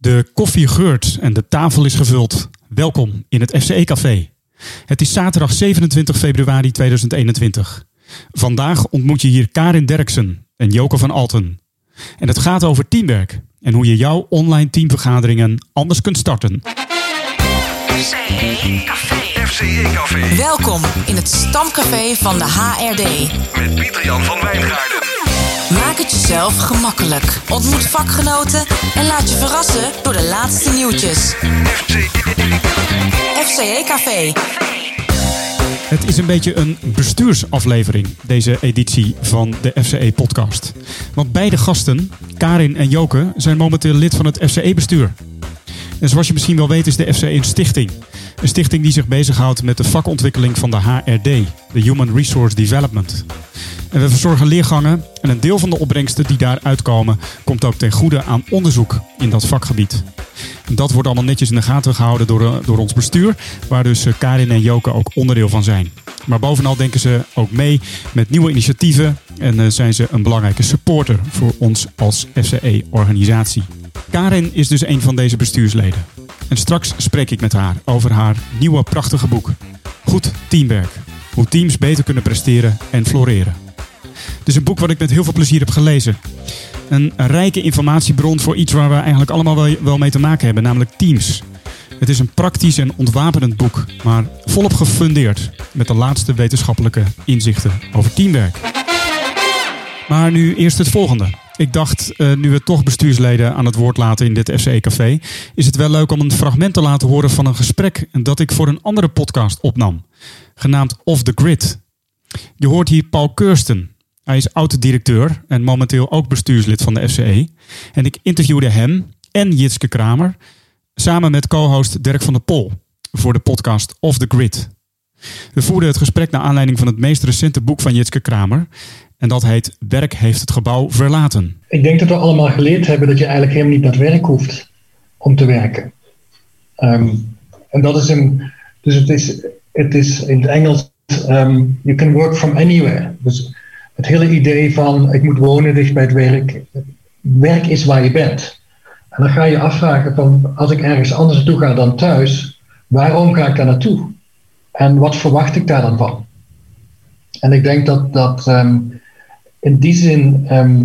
De koffie geurt en de tafel is gevuld. Welkom in het FCE Café. Het is zaterdag 27 februari 2021. Vandaag ontmoet je hier Karin Derksen en Joke van Alten. En het gaat over teamwerk en hoe je jouw online teamvergaderingen anders kunt starten. FCE Café. FCE Café Welkom in het stamcafé van de HRD. met Pieter-Jan van Wijngaarden. Maak het jezelf gemakkelijk. Ontmoet vakgenoten en laat je verrassen door de laatste nieuwtjes. FCE Café. Het is een beetje een bestuursaflevering, deze editie van de FCE-podcast. Want beide gasten, Karin en Joke, zijn momenteel lid van het FCE-bestuur. En zoals je misschien wel weet is de FCE een stichting. Een stichting die zich bezighoudt met de vakontwikkeling van de HRD, de Human Resource Development. En we verzorgen leergangen en een deel van de opbrengsten die daaruit komen komt ook ten goede aan onderzoek in dat vakgebied. En dat wordt allemaal netjes in de gaten gehouden door, eh, door ons bestuur, waar dus eh, Karin en Joke ook onderdeel van zijn. Maar bovenal denken ze ook mee met nieuwe initiatieven en eh, zijn ze een belangrijke supporter voor ons als FCE-organisatie. Karin is dus een van deze bestuursleden. En straks spreek ik met haar over haar nieuwe prachtige boek. Goed teamwerk. Hoe teams beter kunnen presteren en floreren. Is een boek wat ik met heel veel plezier heb gelezen. Een rijke informatiebron voor iets waar we eigenlijk allemaal wel, mee te maken hebben, namelijk teams. Het is een praktisch en ontwapenend boek, maar volop gefundeerd met de laatste wetenschappelijke inzichten over teamwerk. Maar nu eerst het volgende. Ik dacht, eh, nu we toch bestuursleden aan het woord laten in dit FCE-café, is het wel leuk om een fragment te laten horen van een gesprek dat ik voor een andere podcast opnam, genaamd Off the Grid. Je hoort hier Paul Keursten. Hij is oud-directeur en momenteel ook bestuurslid van de FCE. En ik interviewde hem en Jitske Kramer samen met co-host Dirk van der Pol voor de podcast Off the Grid. We voerden het gesprek naar aanleiding van het meest recente boek van Jitske Kramer. En dat heet Werk heeft het gebouw verlaten. Ik denk dat we allemaal geleerd hebben dat je eigenlijk helemaal niet naar het werk hoeft om te werken. Ehm, en dat is een, dus het is, het is in het Engels, ehm, you can work from anywhere. Dus het hele idee van ik moet wonen dicht bij het werk, werk is waar je bent. En dan ga je afvragen van als ik ergens anders naartoe ga dan thuis, waarom ga ik daar naartoe? En wat verwacht ik daar dan van? En ik denk dat, dat ehm, in die zin ehm,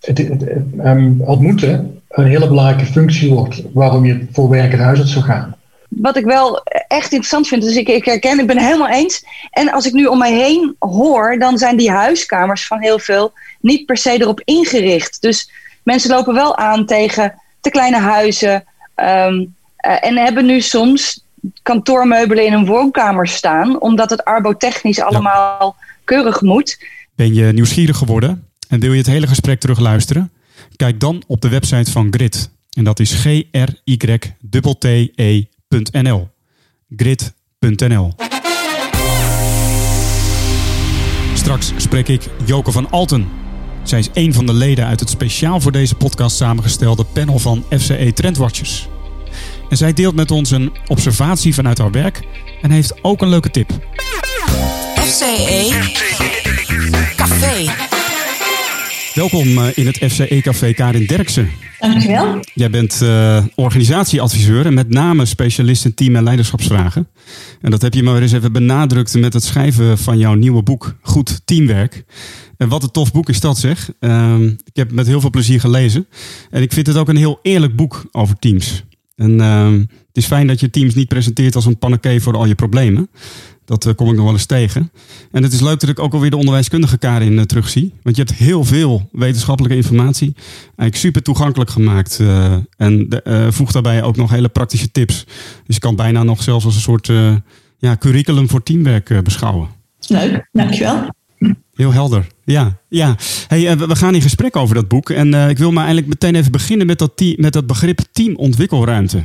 het, ehm, ontmoeten een hele belangrijke functie wordt waarom je voor werk het huis uit zou gaan. Wat ik wel echt interessant vind, dus ik, ik herken, ik ben het helemaal eens. En als ik nu om mij heen hoor, dan zijn die huiskamers van heel veel niet per se erop ingericht. Dus mensen lopen wel aan tegen te kleine huizen. ehm, eh, en hebben nu soms kantoormeubelen in een woonkamer staan, omdat het arbotechnisch allemaal keurig moet. Ben je nieuwsgierig geworden en wil je het hele gesprek terugluisteren? Kijk dan op de website van Grid. En dat is g-r-y-t-e.nl. Grid.nl. Straks spreek ik Joke van Alten. Zij is een van de leden uit het speciaal voor deze podcast samengestelde panel van FCE Trendwatchers. En zij deelt met ons een observatie vanuit haar werk en heeft ook een leuke tip. FCE Café. Welkom eh, in het FCE Café Karin Derksen. Dankjewel. Jij bent eh, organisatieadviseur en met name specialist in team- en leiderschapsvragen. En dat heb je maar eens even benadrukt met het schrijven van jouw nieuwe boek Goed Teamwerk. En wat een tof boek is dat zeg. Ehm, ik heb het met heel veel plezier gelezen. En ik vind het ook een heel eerlijk boek over teams. En ehm, het is fijn dat je teams niet presenteert als een panacee voor al je problemen. Dat eh, kom ik nog wel eens tegen. En het is leuk dat ik ook alweer de onderwijskundige Karin uh, terugzie. Want je hebt heel veel wetenschappelijke informatie. Eigenlijk super toegankelijk gemaakt. eh, en de, eh, voegt daarbij ook nog hele praktische tips. Dus je kan bijna nog zelfs als een soort eh, ja, curriculum voor teamwerk eh, beschouwen. Leuk, dankjewel. Heel helder. Ja, ja. Hey, eh, we gaan in gesprek over dat boek. En eh, ik wil maar eigenlijk meteen even beginnen met dat, met dat begrip teamontwikkelruimte.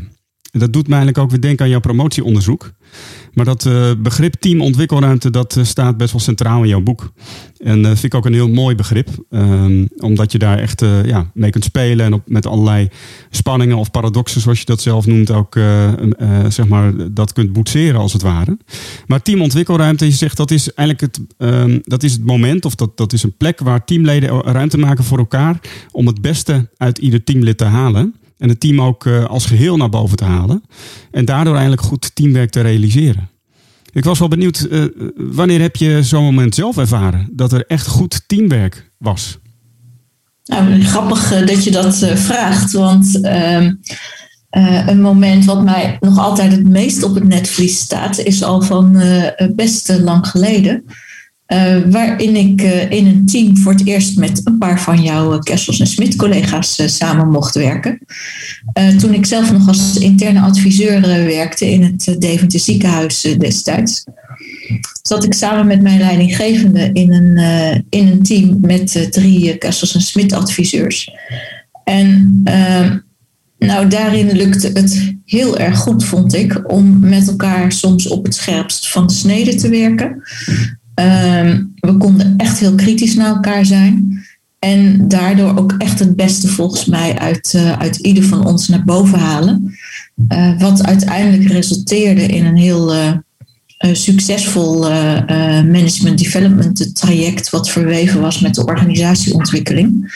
Dat doet me eigenlijk ook weer denken aan jouw promotieonderzoek. Maar dat eh, begrip teamontwikkelruimte, dat eh, staat best wel centraal in jouw boek. En dat vind ik ook een heel mooi begrip. Ehm, omdat je daar echt eh, ja, mee kunt spelen en op, met allerlei spanningen of paradoxen, zoals je dat zelf noemt, ook eh, eh, zeg maar, dat kunt boetseren als het ware. Maar teamontwikkelruimte, je zegt dat is eigenlijk het, ehm, dat is het moment of dat, dat is een plek waar teamleden ruimte maken voor elkaar om het beste uit ieder teamlid te halen. En het team ook eh, als geheel naar boven te halen. En daardoor eigenlijk goed teamwerk te realiseren. Ik was wel benieuwd, eh, wanneer heb je zo'n moment zelf ervaren dat er echt goed teamwerk was? Nou, grappig eh, dat je dat vraagt, want ehm, eh, een moment wat mij nog altijd het meest op het netvlies staat, is al van best lang geleden. Eh, waarin ik eh, in een team voor het eerst met een paar van jouw uh, Kessels en Smit collega's eh, samen mocht werken. Eh, toen ik zelf nog als interne adviseur eh, werkte in het Deventer ziekenhuis destijds. Zat ik samen met mijn leidinggevende in een, in een team met drie Kessels en Smit adviseurs. En uh, nou, daarin lukte het heel erg goed, vond ik, om met elkaar soms op het scherpst van de snede te werken. Uh, we konden echt heel kritisch naar elkaar zijn. En daardoor ook echt het beste volgens mij uit, uh, uit ieder van ons naar boven halen. Uh, wat uiteindelijk resulteerde in een heel uh, succesvol management development traject. Wat verweven was met de organisatieontwikkeling.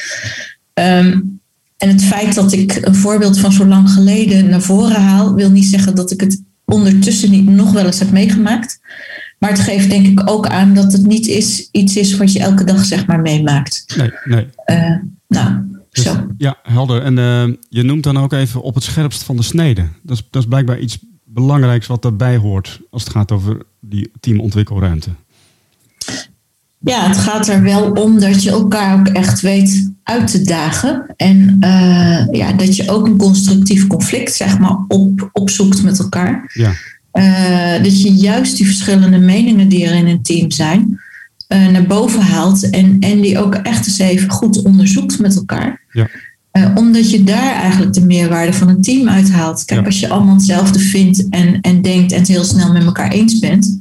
Um, en het feit dat ik een voorbeeld van zo lang geleden naar voren haal, wil niet zeggen dat ik het ondertussen niet nog wel eens heb meegemaakt. Maar het geeft denk ik ook aan dat het niet is, iets is wat je elke dag zeg maar meemaakt. Nee, nee. Uh, nou, dus, zo. Ja, helder. En uh, je noemt dan ook even op het scherpst van de snede. Dat is, dat is blijkbaar iets belangrijks wat daarbij hoort als het gaat over die teamontwikkelruimte. Ja, het gaat er wel om dat je elkaar ook echt weet uit te dagen. En uh, ja, dat je ook een constructief conflict zeg maar, op, opzoekt met elkaar. Ja. Uh, dat je juist die verschillende meningen die er in een team zijn, uh, naar boven haalt. En, en die ook echt eens even goed onderzoekt met elkaar. Ja. Uh, omdat je daar eigenlijk de meerwaarde van een team uithaalt. Kijk, Ja. als je allemaal hetzelfde vindt en, en denkt en het heel snel met elkaar eens bent.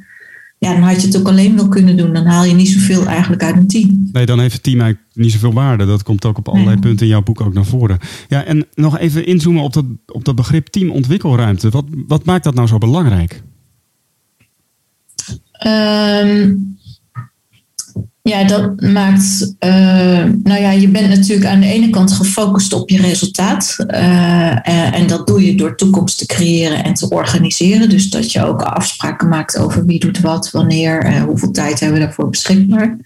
Ja, dan had je het ook alleen wel kunnen doen. Dan haal je niet zoveel eigenlijk uit een team. Nee, dan heeft het team eigenlijk niet zoveel waarde. Dat komt ook op allerlei Nee. punten in jouw boek ook naar voren. Ja, en nog even inzoomen op dat, op dat begrip teamontwikkelruimte. Wat, wat maakt dat nou zo belangrijk? Ehm, ja, dat maakt. eh, nou ja, je bent natuurlijk aan de ene kant gefocust op je resultaat. eh, en, dat doe je door toekomst te creëren en te organiseren. Dus dat je ook afspraken maakt over wie doet wat, wanneer, eh, hoeveel tijd hebben we daarvoor beschikbaar.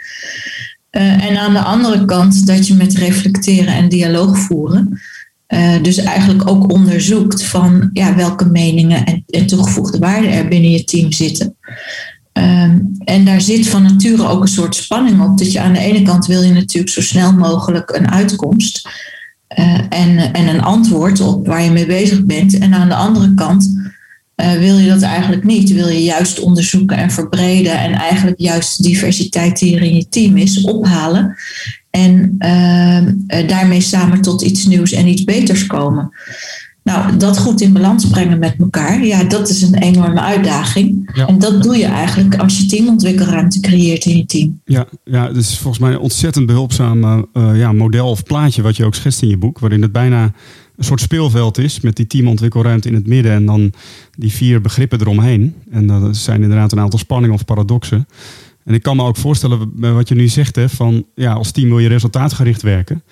En aan de andere kant dat je met reflecteren en dialoog voeren. dus eigenlijk ook onderzoekt van ja, welke meningen en, en toegevoegde waarden er binnen je team zitten. Ehm, en daar zit van nature ook een soort spanning op. Dat je aan de ene kant wil je natuurlijk zo snel mogelijk een uitkomst eh, en, en een antwoord op waar je mee bezig bent. En aan de andere kant eh, wil je dat eigenlijk niet. Wil je juist onderzoeken en verbreden en eigenlijk juist de diversiteit die er in je team is ophalen. En ehm, eh, daarmee samen tot iets nieuws en iets beters komen. Nou, dat goed in balans brengen met elkaar, ja, dat is een enorme uitdaging. Ja. En dat doe je eigenlijk als je teamontwikkelruimte creëert in je team. Ja, ja, het is volgens mij een ontzettend behulpzaam eh, eh, ja, model of plaatje wat je ook schetst in je boek. Waarin het bijna een soort speelveld is met die teamontwikkelruimte in het midden en dan die vier begrippen eromheen. En dat zijn inderdaad een aantal spanningen of paradoxen. En ik kan me ook voorstellen wat je nu zegt, hè, van ja, als team wil je resultaatgericht werken.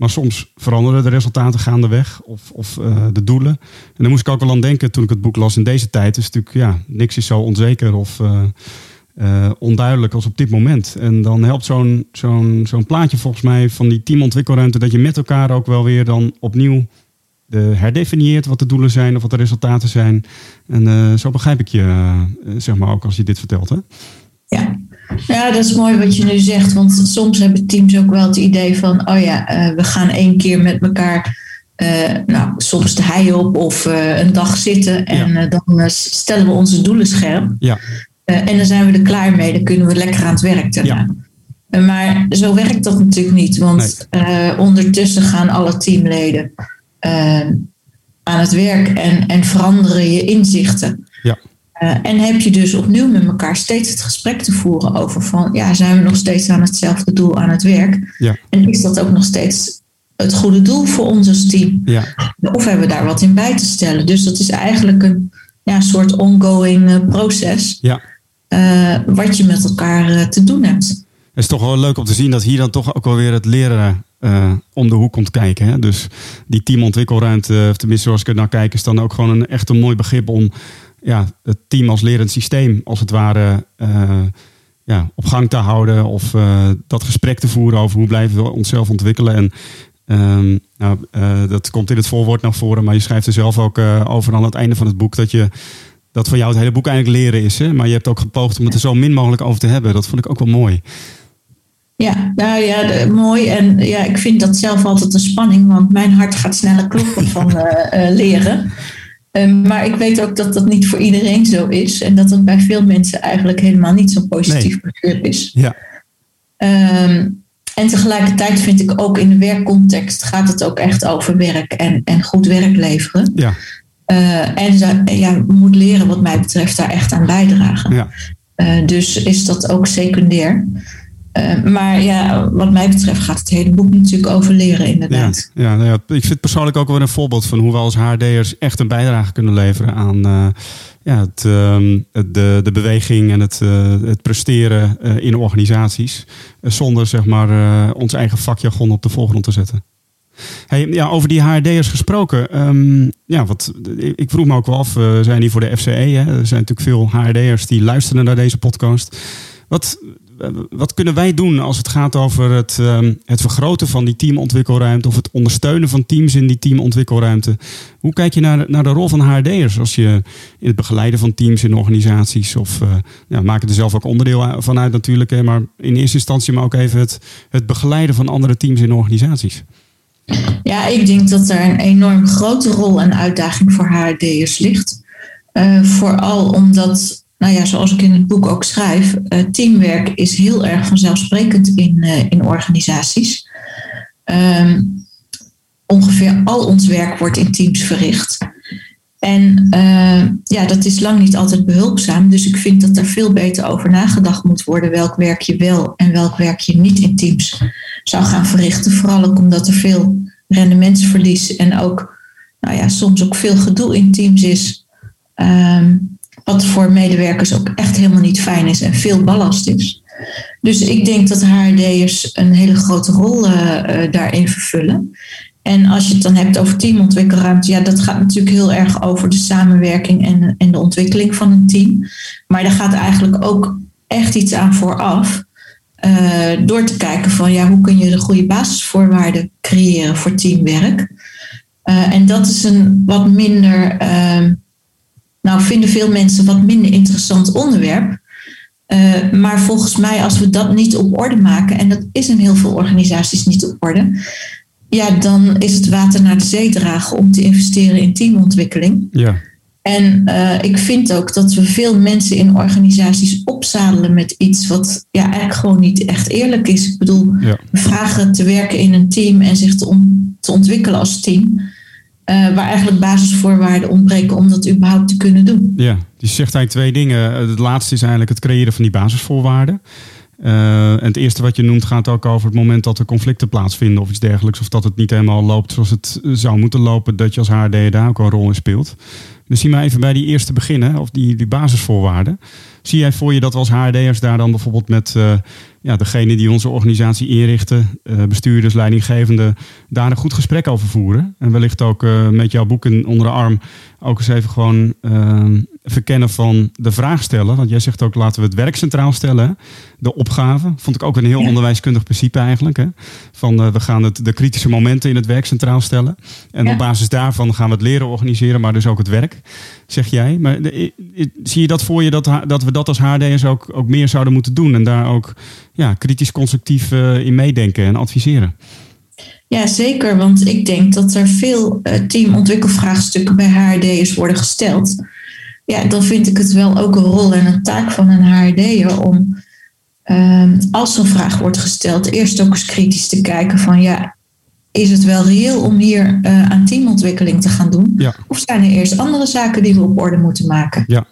Maar soms veranderen de resultaten gaandeweg of, of uh, de doelen. En daar moest ik ook wel aan denken toen ik het boek las in deze tijd. Is natuurlijk, ja, niks is zo onzeker of uh, uh, onduidelijk als op dit moment. En dan helpt zo'n zo'n zo'n plaatje volgens mij van die teamontwikkelruimte... dat je met elkaar ook wel weer dan opnieuw de herdefinieert wat de doelen zijn of wat de resultaten zijn. En zo begrijp ik je, zeg maar, ook als je dit vertelt, hè? Ja. Ja, dat is mooi wat je nu zegt. Want soms hebben teams ook wel het idee van... oh ja, uh, we gaan één keer met elkaar... Uh, nou, soms de hei op of uh, een dag zitten... en ja. dan stellen we onze doelen scherp. Ja. en dan zijn we er klaar mee. Dan kunnen we lekker aan het werk daarna. Ja. Maar zo werkt dat natuurlijk niet. Want nee. ondertussen gaan alle teamleden aan het werk... En, en veranderen je inzichten. Uh, en heb je dus opnieuw met elkaar steeds het gesprek te voeren over van ja, zijn we nog steeds aan hetzelfde doel aan het werk? Ja. En is dat ook nog steeds het goede doel voor ons als team? Ja. Of hebben we daar wat in bij te stellen? Dus dat is eigenlijk een ja, soort ongoing uh, proces ja. uh, wat je met elkaar te doen hebt. Het is toch wel leuk om te zien dat hier dan toch ook alweer het leren eh, om de hoek komt kijken. Hè? Dus die teamontwikkelruimte, of tenminste zoals ik er naar kijk, is dan ook gewoon een echt een mooi begrip om ja, het team als lerend systeem, als het ware, eh, ja, op gang te houden. Of eh, dat gesprek te voeren over hoe blijven we onszelf ontwikkelen. En ehm, nou, eh, dat komt in het voorwoord naar voren, maar je schrijft er zelf ook over aan het einde van het boek dat je dat voor jou het hele boek eigenlijk leren is. Hè? Maar je hebt ook gepoogd om het er zo min mogelijk over te hebben. Dat vond ik ook wel mooi. Ja, nou ja, de- mooi. En ja, ik vind dat zelf altijd een spanning, want mijn hart gaat sneller kloppen van leren. Ehm, maar ik weet ook dat dat niet voor iedereen zo is. En dat het bij veel mensen eigenlijk helemaal niet zo'n positief begrip is. Ja. Ehm, en tegelijkertijd vind ik ook in de werkcontext gaat het ook echt over werk en, en goed werk leveren. Ja, Eh, en ze- ja, moet leren wat mij betreft daar echt aan bijdragen. ja. Eh, dus is dat ook secundair. Eh, maar ja, wat mij betreft gaat het hele boek natuurlijk over leren, inderdaad. ja, nou ja, ik vind het persoonlijk ook wel een voorbeeld van hoe we als HRD'ers echt een bijdrage kunnen leveren aan eh, ja, ehm, het- de, de beweging en het, eh, het presteren in organisaties. zonder zeg maar ons eigen vakjargon op de voorgrond te zetten. Hey, ja, over die HRD'ers gesproken. ehm, ja, wat, ik vroeg me ook wel af, zijn die voor de FCE? Hè? Er zijn natuurlijk veel HRD'ers die luisteren naar deze podcast. Wat, wat kunnen wij doen als het gaat over het, ehm, het vergroten van die teamontwikkelruimte of het ondersteunen van teams in die teamontwikkelruimte? Hoe kijk je naar, naar de rol van HRD'ers als je in het begeleiden van teams in organisaties of uh, ja, er zelf ook onderdeel van uit natuurlijk, maar in eerste instantie maar ook even het, het begeleiden van andere teams in organisaties? Ja, ik denk dat er een enorm grote rol en uitdaging voor HRD'ers ligt. Uh, vooral omdat, nou ja, zoals ik in het boek ook schrijf, uh, teamwerk is heel erg vanzelfsprekend in, uh, in organisaties. Um, ongeveer al ons werk wordt in teams verricht. En ja, dat is lang niet altijd behulpzaam. Dus ik vind dat er veel beter over nagedacht moet worden welk werk je wel en welk werk je niet in teams zou gaan verrichten. Vooral ook omdat er veel rendementsverlies en ook nou ja, soms ook veel gedoe in teams is. Um, wat voor medewerkers ook echt helemaal niet fijn is en veel ballast is. Dus ik denk dat HRD'ers een hele grote rol uh, uh, daarin vervullen. En als je het dan hebt over teamontwikkelruimte, ja, dat gaat natuurlijk heel erg over de samenwerking en, en de ontwikkeling van een team. Maar daar gaat eigenlijk ook echt iets aan vooraf. Uh, door te kijken van ja, hoe kun je de goede basisvoorwaarden creëren voor teamwerk. En dat is een wat minder, uh, nou vinden veel mensen wat minder interessant onderwerp. Uh, maar volgens mij, als we dat niet op orde maken, en dat is in heel veel organisaties niet op orde, ja, dan is het water naar de zee dragen om te investeren in teamontwikkeling. Ja. En uh, ik vind ook dat we veel mensen in organisaties opzadelen met iets wat ja, eigenlijk gewoon niet echt eerlijk is. Ik bedoel, Ja. we vragen te werken in een team en zich te, on- te ontwikkelen als team. Uh, waar eigenlijk basisvoorwaarden ontbreken om dat überhaupt te kunnen doen. Ja, die zegt eigenlijk twee dingen. Het laatste is eigenlijk het creëren van die basisvoorwaarden. Uh, en het eerste wat je noemt gaat ook over het moment dat er conflicten plaatsvinden of iets dergelijks. Of dat het niet helemaal loopt zoals het zou moeten lopen. Dat je als HRD daar ook een rol in speelt. Dus zie maar even bij die eerste beginnen, of die, die basisvoorwaarden. Zie jij voor je dat we als HRD'ers daar dan bijvoorbeeld met ja, degene die onze organisatie inrichten, uh, bestuurders, leidinggevenden, daar een goed gesprek over voeren? En wellicht ook uh, met jouw boek onder de arm ook eens even gewoon verkennen van de vraag stellen. Want jij zegt ook laten we het werk centraal stellen. De opgave. Vond ik ook een heel ja. onderwijskundig principe eigenlijk. Hè? Van we gaan het, de kritische momenten in het werk centraal stellen. En ja. op basis daarvan gaan we het leren organiseren, maar dus ook het werk, zeg jij. Maar de, zie je dat voor je dat, dat we dat als HRD'ers ook, ook meer zouden moeten doen en daar ook ja, kritisch constructief uh, in meedenken en adviseren? Ja, zeker. Want ik denk dat er veel uh, teamontwikkelvraagstukken bij HRD'ers worden gesteld. Ja, dan vind ik het wel ook een rol en een taak van een HRD'er om, uh, als zo'n vraag wordt gesteld, eerst ook eens kritisch te kijken van ja, is het wel reëel om hier uh, aan teamontwikkeling te gaan doen? Ja. Of zijn er eerst andere zaken die we op orde moeten maken? Ja.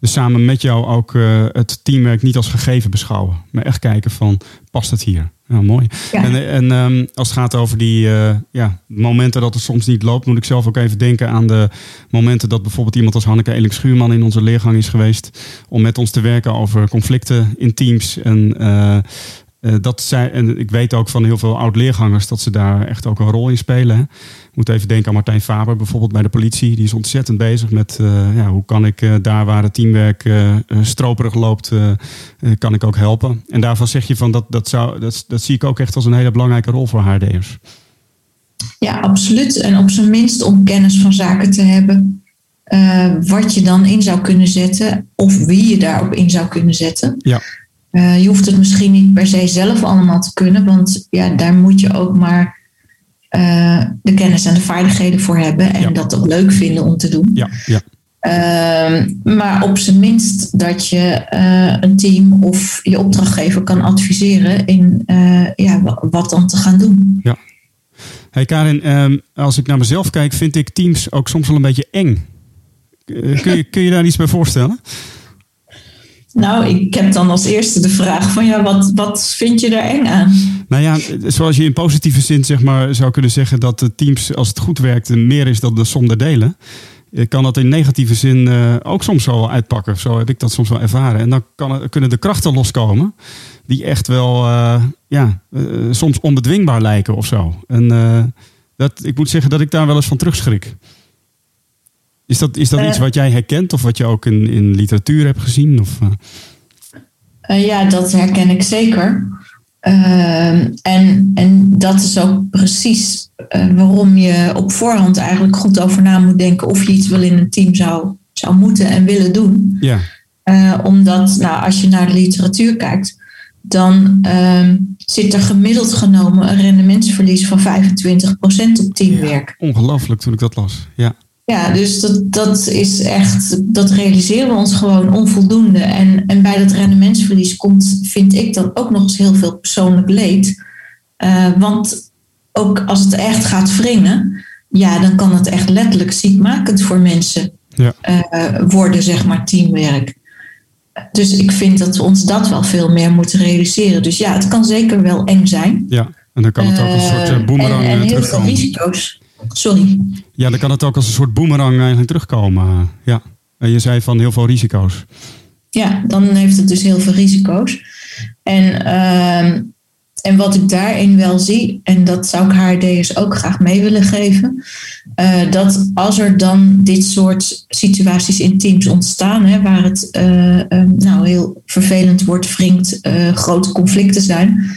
Dus samen met jou ook uh, het teamwerk niet als gegeven beschouwen. Maar echt kijken van, past het hier? Ja, mooi. Ja. En, en um, als het gaat over die uh, ja, momenten dat het soms niet loopt... moet ik zelf ook even denken aan de momenten... dat bijvoorbeeld iemand als Hanneke Elik-Schuurman in onze leergang is geweest... om met ons te werken over conflicten in teams. En uh, Eh, dat zij, en ik weet ook van heel veel oud-leergangers dat ze daar echt ook een rol in spelen. Hè. Ik moet even denken aan Martijn Faber bijvoorbeeld bij de politie. Die is ontzettend bezig met eh, ja, hoe kan ik eh, daar waar het teamwerk stroperig loopt, kan ik ook helpen. En daarvan zeg je van dat, dat, zou, dat, dat zie ik ook echt als een hele belangrijke rol voor HRD'ers. Ja, absoluut. En op zijn minst om kennis van zaken te hebben. wat je dan in zou kunnen zetten. Of wie je daarop in zou kunnen zetten. Ja. Eh, je hoeft het misschien niet per se zelf allemaal te kunnen. Want ja, daar moet je ook maar eh, de kennis en de vaardigheden voor hebben. En Ja. dat ook leuk vinden om te doen. Ja, ja. Ehm, maar op zijn minst dat je eh, een team of je opdrachtgever kan adviseren in ja, wa- wat dan te gaan doen. Hey Karin, ehm, als ik naar mezelf kijk, vind ik teams ook soms wel een beetje eng. Kun, je, kun je daar iets bij voorstellen? Nou, ik heb dan als eerste de vraag van ja, wat, wat vind je daar eng aan? Nou ja, zoals je in positieve zin zeg maar, zou kunnen zeggen dat de teams, als het goed werkt, meer is dan de som der delen. Kan dat in negatieve zin eh, ook soms zo uitpakken. Zo heb ik dat soms wel ervaren. En dan kan, kunnen de krachten loskomen. Die echt wel eh, ja, eh, soms onbedwingbaar lijken of zo. En dat, ik moet zeggen dat ik daar wel eens van terugschrik. Is dat, is dat Eh. iets wat jij herkent of wat je ook in, in literatuur hebt gezien? Of, eh? Eh, ja, dat herken ik zeker. Ehm, en, en dat is ook precies waarom je op voorhand eigenlijk goed over na moet denken of je iets wel in een team zou, zou moeten en willen doen. Ja, omdat, nou, als je naar de literatuur kijkt, dan ehm, zit er gemiddeld genomen een rendementsverlies van 25% op teamwerk. ongelooflijk toen ik dat las. Ja, Ja, dus dat, dat is echt, dat realiseren we ons gewoon onvoldoende. En, en bij dat rendementsverlies komt, vind ik dan ook nog eens heel veel persoonlijk leed. Eh, want ook als het echt gaat wringen, ja, dan kan het echt letterlijk ziekmakend voor mensen Ja. eh, worden, zeg maar, teamwerk. Dus ik vind dat we ons dat wel veel meer moeten realiseren. Dus ja, het kan zeker wel eng zijn. ja. En dan kan het ook een soort Eh, boemerang en, en heel veel terugkomen. risico's. Sorry. Ja, dan kan het ook als een soort boemerang eigenlijk terugkomen. Ja. En je zei van heel veel risico's. Ja, dan heeft het dus heel veel risico's. En, ehm, en wat ik daarin wel zie, en dat zou ik HRD'ers ook graag mee willen geven, eh, dat als er dan dit soort situaties in teams ontstaan, hè, waar het eh, eh, nou, heel vervelend wordt, wringt, eh, grote conflicten zijn,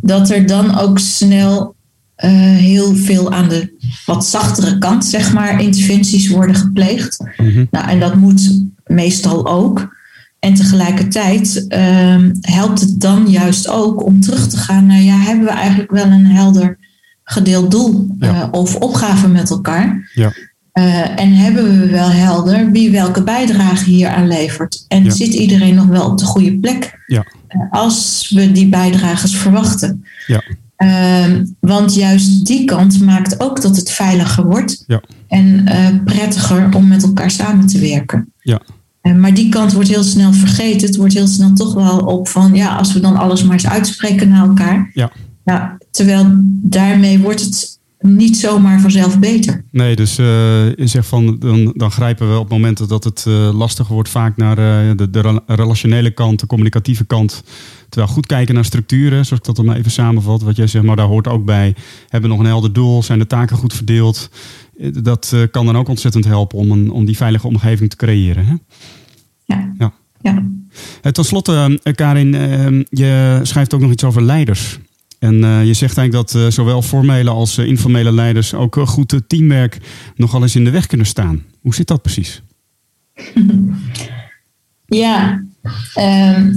dat er dan ook snel eh, heel veel aan de wat zachtere kant, zeg maar, interventies worden gepleegd. Mhm. Nou, en dat moet meestal ook. En tegelijkertijd ehm, helpt het dan juist ook om terug te gaan naar, ja, hebben we eigenlijk wel een helder gedeeld doel Ja. eh, of opgave met elkaar? Ja. Eh, en hebben we wel helder wie welke bijdrage hier aan levert? En Ja. zit iedereen nog wel op de goede plek Ja. eh, als we die bijdrages verwachten? Ja. Ehm, want juist die kant maakt ook dat het veiliger wordt Ja. en eh, prettiger om met elkaar samen te werken. Ja. Eh, maar die kant wordt heel snel vergeten. Het wordt heel snel toch wel op van ja, als we dan alles maar eens uitspreken naar elkaar. Ja. Nou, terwijl daarmee wordt het niet zomaar vanzelf beter. Nee, dus eh, je zegt van dan, dan grijpen we op momenten dat het eh, lastiger wordt vaak naar eh, de, de rela- relationele kant, de communicatieve kant. Terwijl goed kijken naar structuren, zoals ik dat dan maar even samenvat. Wat jij zegt, maar daar hoort ook bij. Hebben we nog een helder doel? Zijn de taken goed verdeeld? Dat kan dan ook ontzettend helpen om, een, om die veilige omgeving te creëren. Hè? Ja. Ja. ja. Ten slotte, Karin, je schrijft ook nog iets over leiders. En eh, je zegt eigenlijk dat eh, zowel formele als eh, informele leiders ook goed teamwerk nogal eens in de weg kunnen staan. Hoe zit dat precies? Ja, ehm,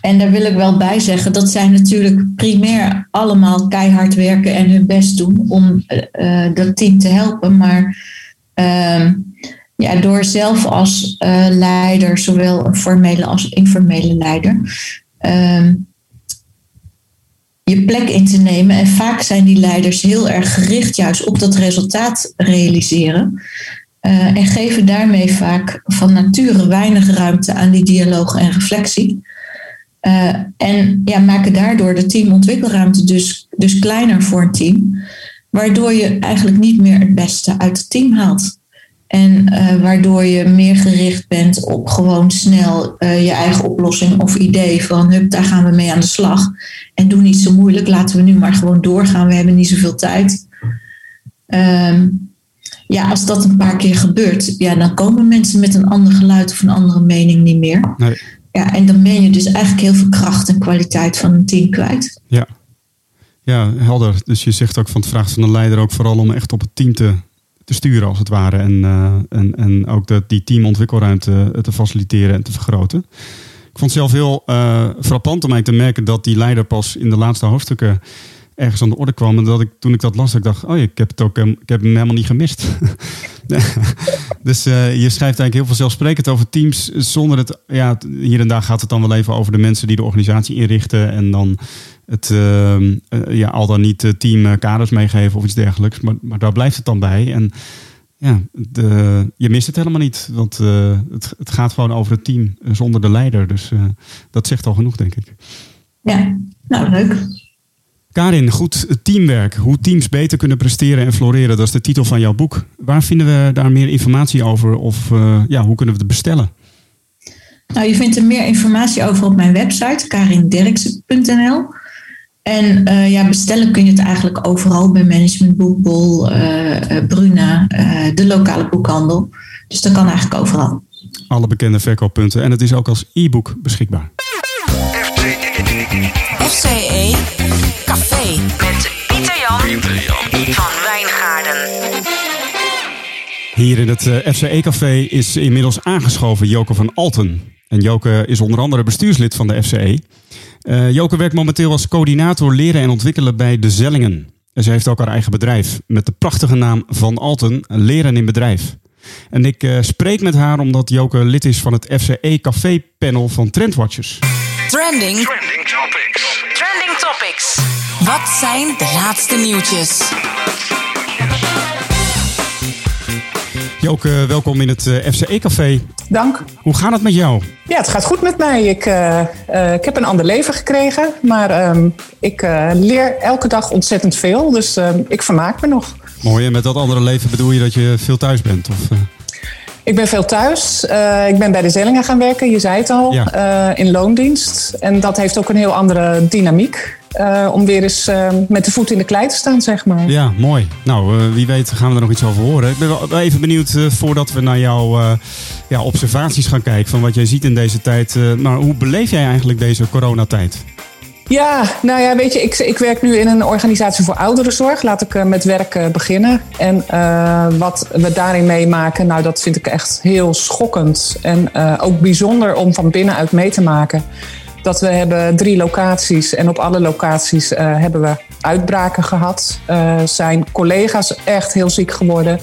en daar wil ik wel bij zeggen, dat zij natuurlijk primair allemaal keihard werken en hun best doen om dat team te helpen. Maar ehm, ja, door zelf als leider, zowel een formele als informele leider, ehm, je plek in te nemen. En vaak zijn die leiders heel erg gericht juist op dat resultaat realiseren. Eh, en geven daarmee vaak van nature weinig ruimte aan die dialoog en reflectie. Eh, en ja, maken daardoor de teamontwikkelruimte dus, dus kleiner voor een team. Waardoor je eigenlijk niet meer het beste uit het team haalt. En eh, waardoor je meer gericht bent op gewoon snel eh, je eigen oplossing of idee van hup, daar gaan we mee aan de slag. En doe niet zo moeilijk, laten we nu maar gewoon doorgaan, we hebben niet zoveel tijd. Ehm, ja, als dat een paar keer gebeurt, ja, dan komen mensen met een ander geluid of een andere mening niet meer. Nee. Ja, en dan ben je dus eigenlijk heel veel kracht en kwaliteit van een team kwijt. Ja. ja, helder. Dus je zegt ook van het vraagt van de leider ook vooral om echt op het team te, sturen als het ware. En, eh, en, en ook dat die teamontwikkelruimte te faciliteren en te vergroten. Ik vond het zelf heel eh, frappant om mij te merken dat die leider pas in de laatste hoofdstukken ergens aan de orde kwam. En dat ik toen ik dat las, ik dacht, oh ik heb, het ook, hem- ik heb hem helemaal niet gemist. dus eh, je schrijft eigenlijk heel veel zelfsprekend over teams. Zonder het, ja, hier en daar gaat het dan wel even over de mensen die de organisatie inrichten. En dan het, eh, eh, ja, al dan niet het team eh, kaders meegeven of iets dergelijks. Maar, maar daar blijft het dan bij. En ja, de, je mist het helemaal niet. Want eh, het, het gaat gewoon over het team eh, zonder de leider. Dus eh, dat zegt al genoeg, denk ik. Ja, nou leuk. Karin, goed teamwerk. Hoe teams beter kunnen presteren en floreren. Dat is de titel van jouw boek. Waar vinden we daar meer informatie over? Of eh, ja, hoe kunnen we het bestellen? Nou, je vindt er meer informatie over op mijn website, karinderksen.nl. En eh, ja, bestellen kun je het eigenlijk overal bij Management Boekbol, eh, eh, Bruna, de lokale boekhandel. Dus dat kan eigenlijk overal. Alle bekende verkooppunten. En het is ook als e-book beschikbaar. FCE Café met Pieter Jan van Wijngaarden. Hier in het eh, FCE-café is inmiddels aangeschoven Joke van Alten. En Joke is onder andere bestuurslid van de FCE. Eh Joke werkt momenteel als coördinator leren en ontwikkelen bij De Zellingen. En ze heeft ook haar eigen bedrijf met de prachtige naam Van Alten, Leren in Bedrijf. En ik eh, spreek met haar omdat Joke lid is van het FCE Café panel van Trendwatchers. Trending, Trending topics. trending topics. Wat zijn de laatste nieuwtjes? Joke, welkom in het eh, FCE Café. Dank. Hoe gaat het met jou? Ja, het gaat goed met mij. Ik, eh, eh, ik heb een ander leven gekregen, maar ehm, ik eh, leer elke dag ontzettend veel. Dus ehm, ik vermaak me nog. Mooi, en met dat andere leven bedoel je dat je veel thuis bent? Of? Ik ben veel thuis. Eh, ik ben bij de Zellingen gaan werken, je zei het al, Ja. eh, in loondienst. En dat heeft ook een heel andere dynamiek. eh, om weer eens met de voet in de klei te staan, zeg maar. Ja, mooi. Nou, wie weet gaan we er nog iets over horen. Ik ben wel even benieuwd voordat we naar jouw ja, observaties gaan kijken van wat jij ziet in deze tijd. maar hoe beleef jij eigenlijk deze coronatijd? Ja, nou ja, weet je, ik, ik werk nu in een organisatie voor ouderenzorg. Laat ik eh, met werk eh, beginnen. En eh, wat we daarin meemaken, nou, dat vind ik echt heel schokkend. En ook bijzonder om van binnenuit mee te maken. Dat we hebben drie locaties en op alle locaties hebben we uitbraken gehad. Eh, zijn collega's echt heel ziek geworden.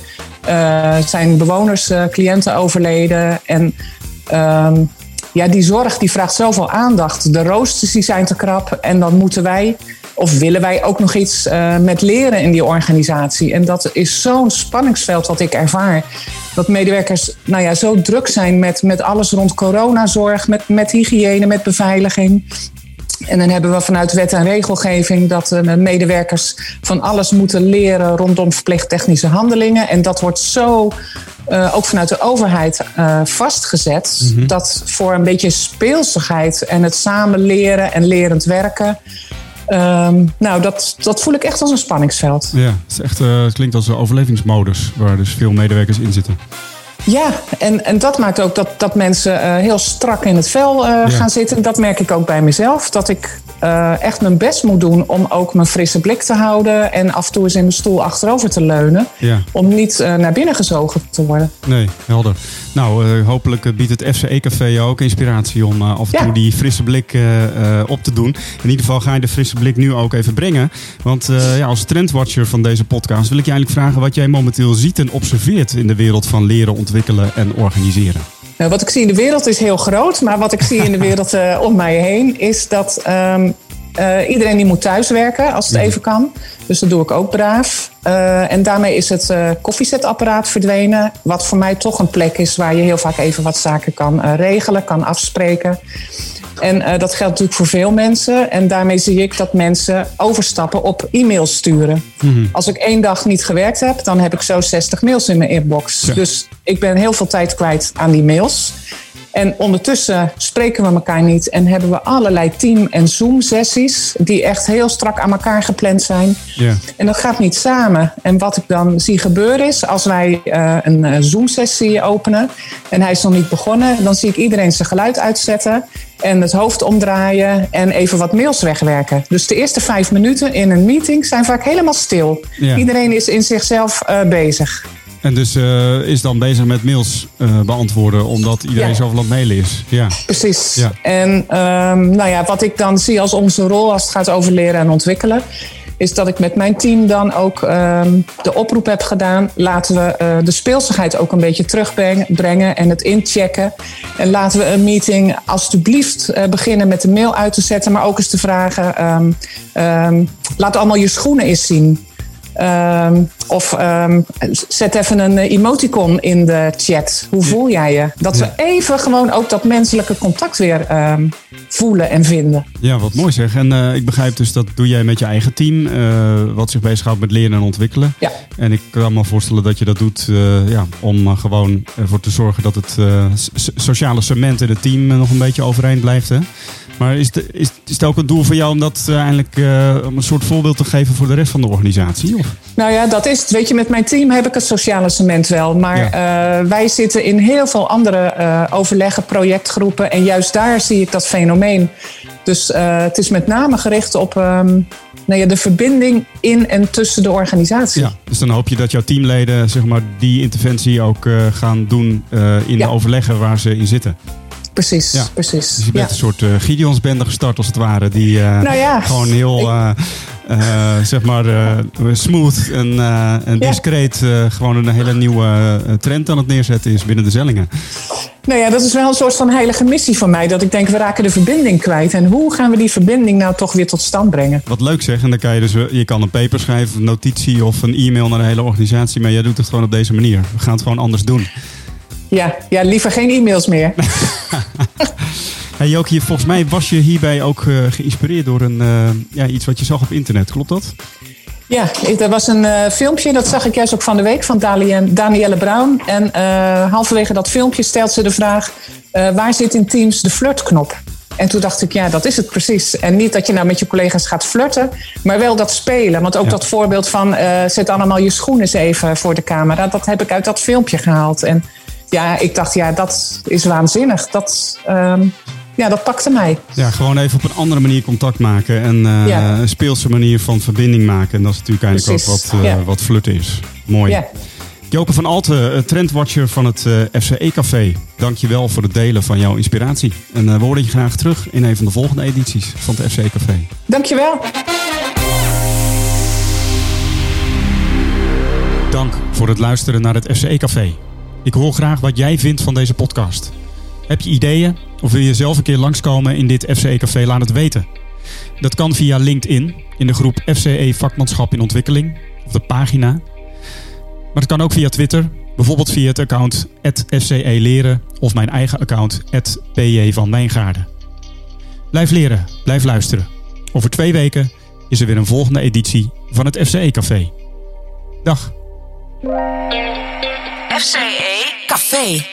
Zijn bewoners, cliënten overleden. En ehm, ja, die zorg die vraagt zoveel aandacht. De roosters die zijn te krap. En dan moeten wij, of willen wij ook nog iets eh, met leren in die organisatie. En dat is zo'n spanningsveld wat ik ervaar. Dat medewerkers nou ja, zo druk zijn met, met alles rond coronazorg, met, met hygiëne, met beveiliging. En dan hebben we vanuit wet en regelgeving dat eh, medewerkers van alles moeten leren rondom verplicht technische handelingen. En dat wordt zo eh, ook vanuit de overheid eh, vastgezet. Dat voor een beetje speelsigheid en het samen leren en lerend werken. ehm, nou, dat, dat voel ik echt als een spanningsveld. Ja, het, is echt, het klinkt als een overlevingsmodus waar dus veel medewerkers in zitten. Ja, en, en dat maakt ook dat, dat mensen eh, heel strak in het vel eh, Ja. gaan zitten. Dat merk ik ook bij mezelf. Dat ik eh, echt mijn best moet doen om ook mijn frisse blik te houden. En af en toe eens in de stoel achterover te leunen. Ja. Om niet naar binnen gezogen te worden. Nee, helder. Nou, hopelijk biedt het FCE-café jou ook inspiratie om af en Ja. toe die frisse blik op te doen. In ieder geval ga je de frisse blik nu ook even brengen. Want ja, als trendwatcher van deze podcast wil ik je eigenlijk vragen wat jij momenteel ziet en observeert in de wereld van leren, ontwikkelen en organiseren. Nou, wat ik zie in de wereld is heel groot. Maar wat ik zie in de wereld eh, om mij heen is dat ehm, eh, iedereen die moet thuiswerken als het even kan. Dus dat doe ik ook braaf. Eh, en daarmee is het koffiezetapparaat verdwenen. Wat voor mij toch een plek is waar je heel vaak even wat zaken kan regelen, kan afspreken. En eh, dat geldt natuurlijk voor veel mensen. En daarmee zie ik dat mensen overstappen op e-mails sturen. Als ik één dag niet gewerkt heb, dan heb ik zo 60 mails in mijn inbox. Ja. Dus ik ben heel veel tijd kwijt aan die mails. En ondertussen spreken we elkaar niet en hebben we allerlei team- en Zoom-sessies die echt heel strak aan elkaar gepland zijn. Ja. En dat gaat niet samen. En wat ik dan zie gebeuren is, als wij eh, een eh, Zoom-sessie openen en hij is nog niet begonnen, dan zie ik iedereen zijn geluid uitzetten en het hoofd omdraaien en even wat mails wegwerken. Dus de eerste vijf minuten in een meeting zijn vaak helemaal stil. Ja. Iedereen is in zichzelf eh, bezig. En dus eh, is dan bezig met mails eh, beantwoorden, omdat iedereen Ja. zoveel aan het mailen is. Ja. Precies. Ja. En ehm, nou ja, wat ik dan zie als onze rol als het gaat over leren en ontwikkelen, is dat ik met mijn team dan ook ehm, de oproep heb gedaan. Laten we eh, de speelsigheid ook een beetje terugbrengen en het inchecken. En laten we een meeting alstublieft eh, beginnen met de mail uit te zetten, maar ook eens te vragen: ehm, laat allemaal je schoenen eens zien. Ehm, of ehm, zet even een eh, emoticon in de chat. Hoe voel jij je? Dat we even gewoon ook dat menselijke contact weer ehm, voelen en vinden. Ja, wat mooi zeg. En eh, ik begrijp dus dat doe jij met je eigen team, eh, wat zich bezighoudt met leren en ontwikkelen. Ja. En ik kan me voorstellen dat je dat doet ja, om gewoon ervoor te zorgen dat het so- sociale cement in het team nog een beetje overeind blijft. Hè? Maar is, de, is, is het ook een doel voor jou om dat eh, eigenlijk eh, om een soort voorbeeld te geven voor de rest van de organisatie? Of? Nou ja, dat is het. Weet je, met mijn team heb ik het sociale cement wel. Maar eh, wij zitten in heel veel andere overleggen, projectgroepen. En juist daar zie ik dat fenomeen. Dus het is met name gericht op ehm, nou ja, de verbinding in en tussen de organisatie. Ja. Dus dan hoop je dat jouw teamleden zeg maar, die interventie ook gaan doen in Ja. de overleggen waar ze in zitten. Precies, Ja. precies. Dus je bent Ja. een soort eh Gideonsbende gestart als het ware. Die eh, Nou ja, gewoon heel eh, zeg maar smooth en, discreet gewoon een hele nieuwe trend aan het neerzetten is binnen de Zellingen. Nou ja, dat is wel een soort van heilige missie van mij. Dat ik denk, we raken de verbinding kwijt. En hoe gaan we die verbinding nou toch weer tot stand brengen? Wat leuk zeg. En dan kan je dus, je kan een paper schrijven, een notitie of een e-mail naar de hele organisatie. Maar jij doet het gewoon op deze manier. We gaan het gewoon anders doen. Ja, ja liever geen e-mails meer. Hey Jokie, volgens mij was je hierbij ook eh, geïnspireerd door een, eh, ja, iets wat je zag op internet. Klopt dat? Ja, er was een eh, filmpje, dat zag ik juist ook van de week, van Dali- Danielle Brown. En halverwege dat filmpje stelt ze de vraag, waar zit in Teams de flirtknop? En toen dacht ik, ja, dat is het precies. En niet dat je nou met je collega's gaat flirten, maar wel dat spelen. Want ook Ja. dat voorbeeld van, zet allemaal je schoenen eens even voor de camera. Dat heb ik uit dat filmpje gehaald. En ja, ik dacht, ja, dat is waanzinnig. Dat, ehm, ja, dat pakte mij. Ja, gewoon even op een andere manier contact maken. En eh, Ja. een speelse manier van verbinding maken. En dat is natuurlijk eigenlijk ook wat, eh ja. wat flirten is. Mooi. Ja. Joke van Alten, eh, trendwatcher van het FCE-café. Dank je wel voor het delen van jouw inspiratie. En we horen je graag terug in een van de volgende edities van het FCE-café. Dankjewel. Dank voor het luisteren naar het FCE-café. Ik hoor graag wat jij vindt van deze podcast. Heb je ideeën of wil je zelf een keer langskomen in dit FCE-café? Laat het weten. Dat kan via LinkedIn in de groep FCE Vakmanschap in Ontwikkeling of de pagina. Maar het kan ook via Twitter, bijvoorbeeld via het account FCE Leren of mijn eigen account PJ van Wijngaarden. Blijf leren, blijf luisteren. Over twee weken is er weer een volgende editie van het FCE-café. Dag. FCE Café.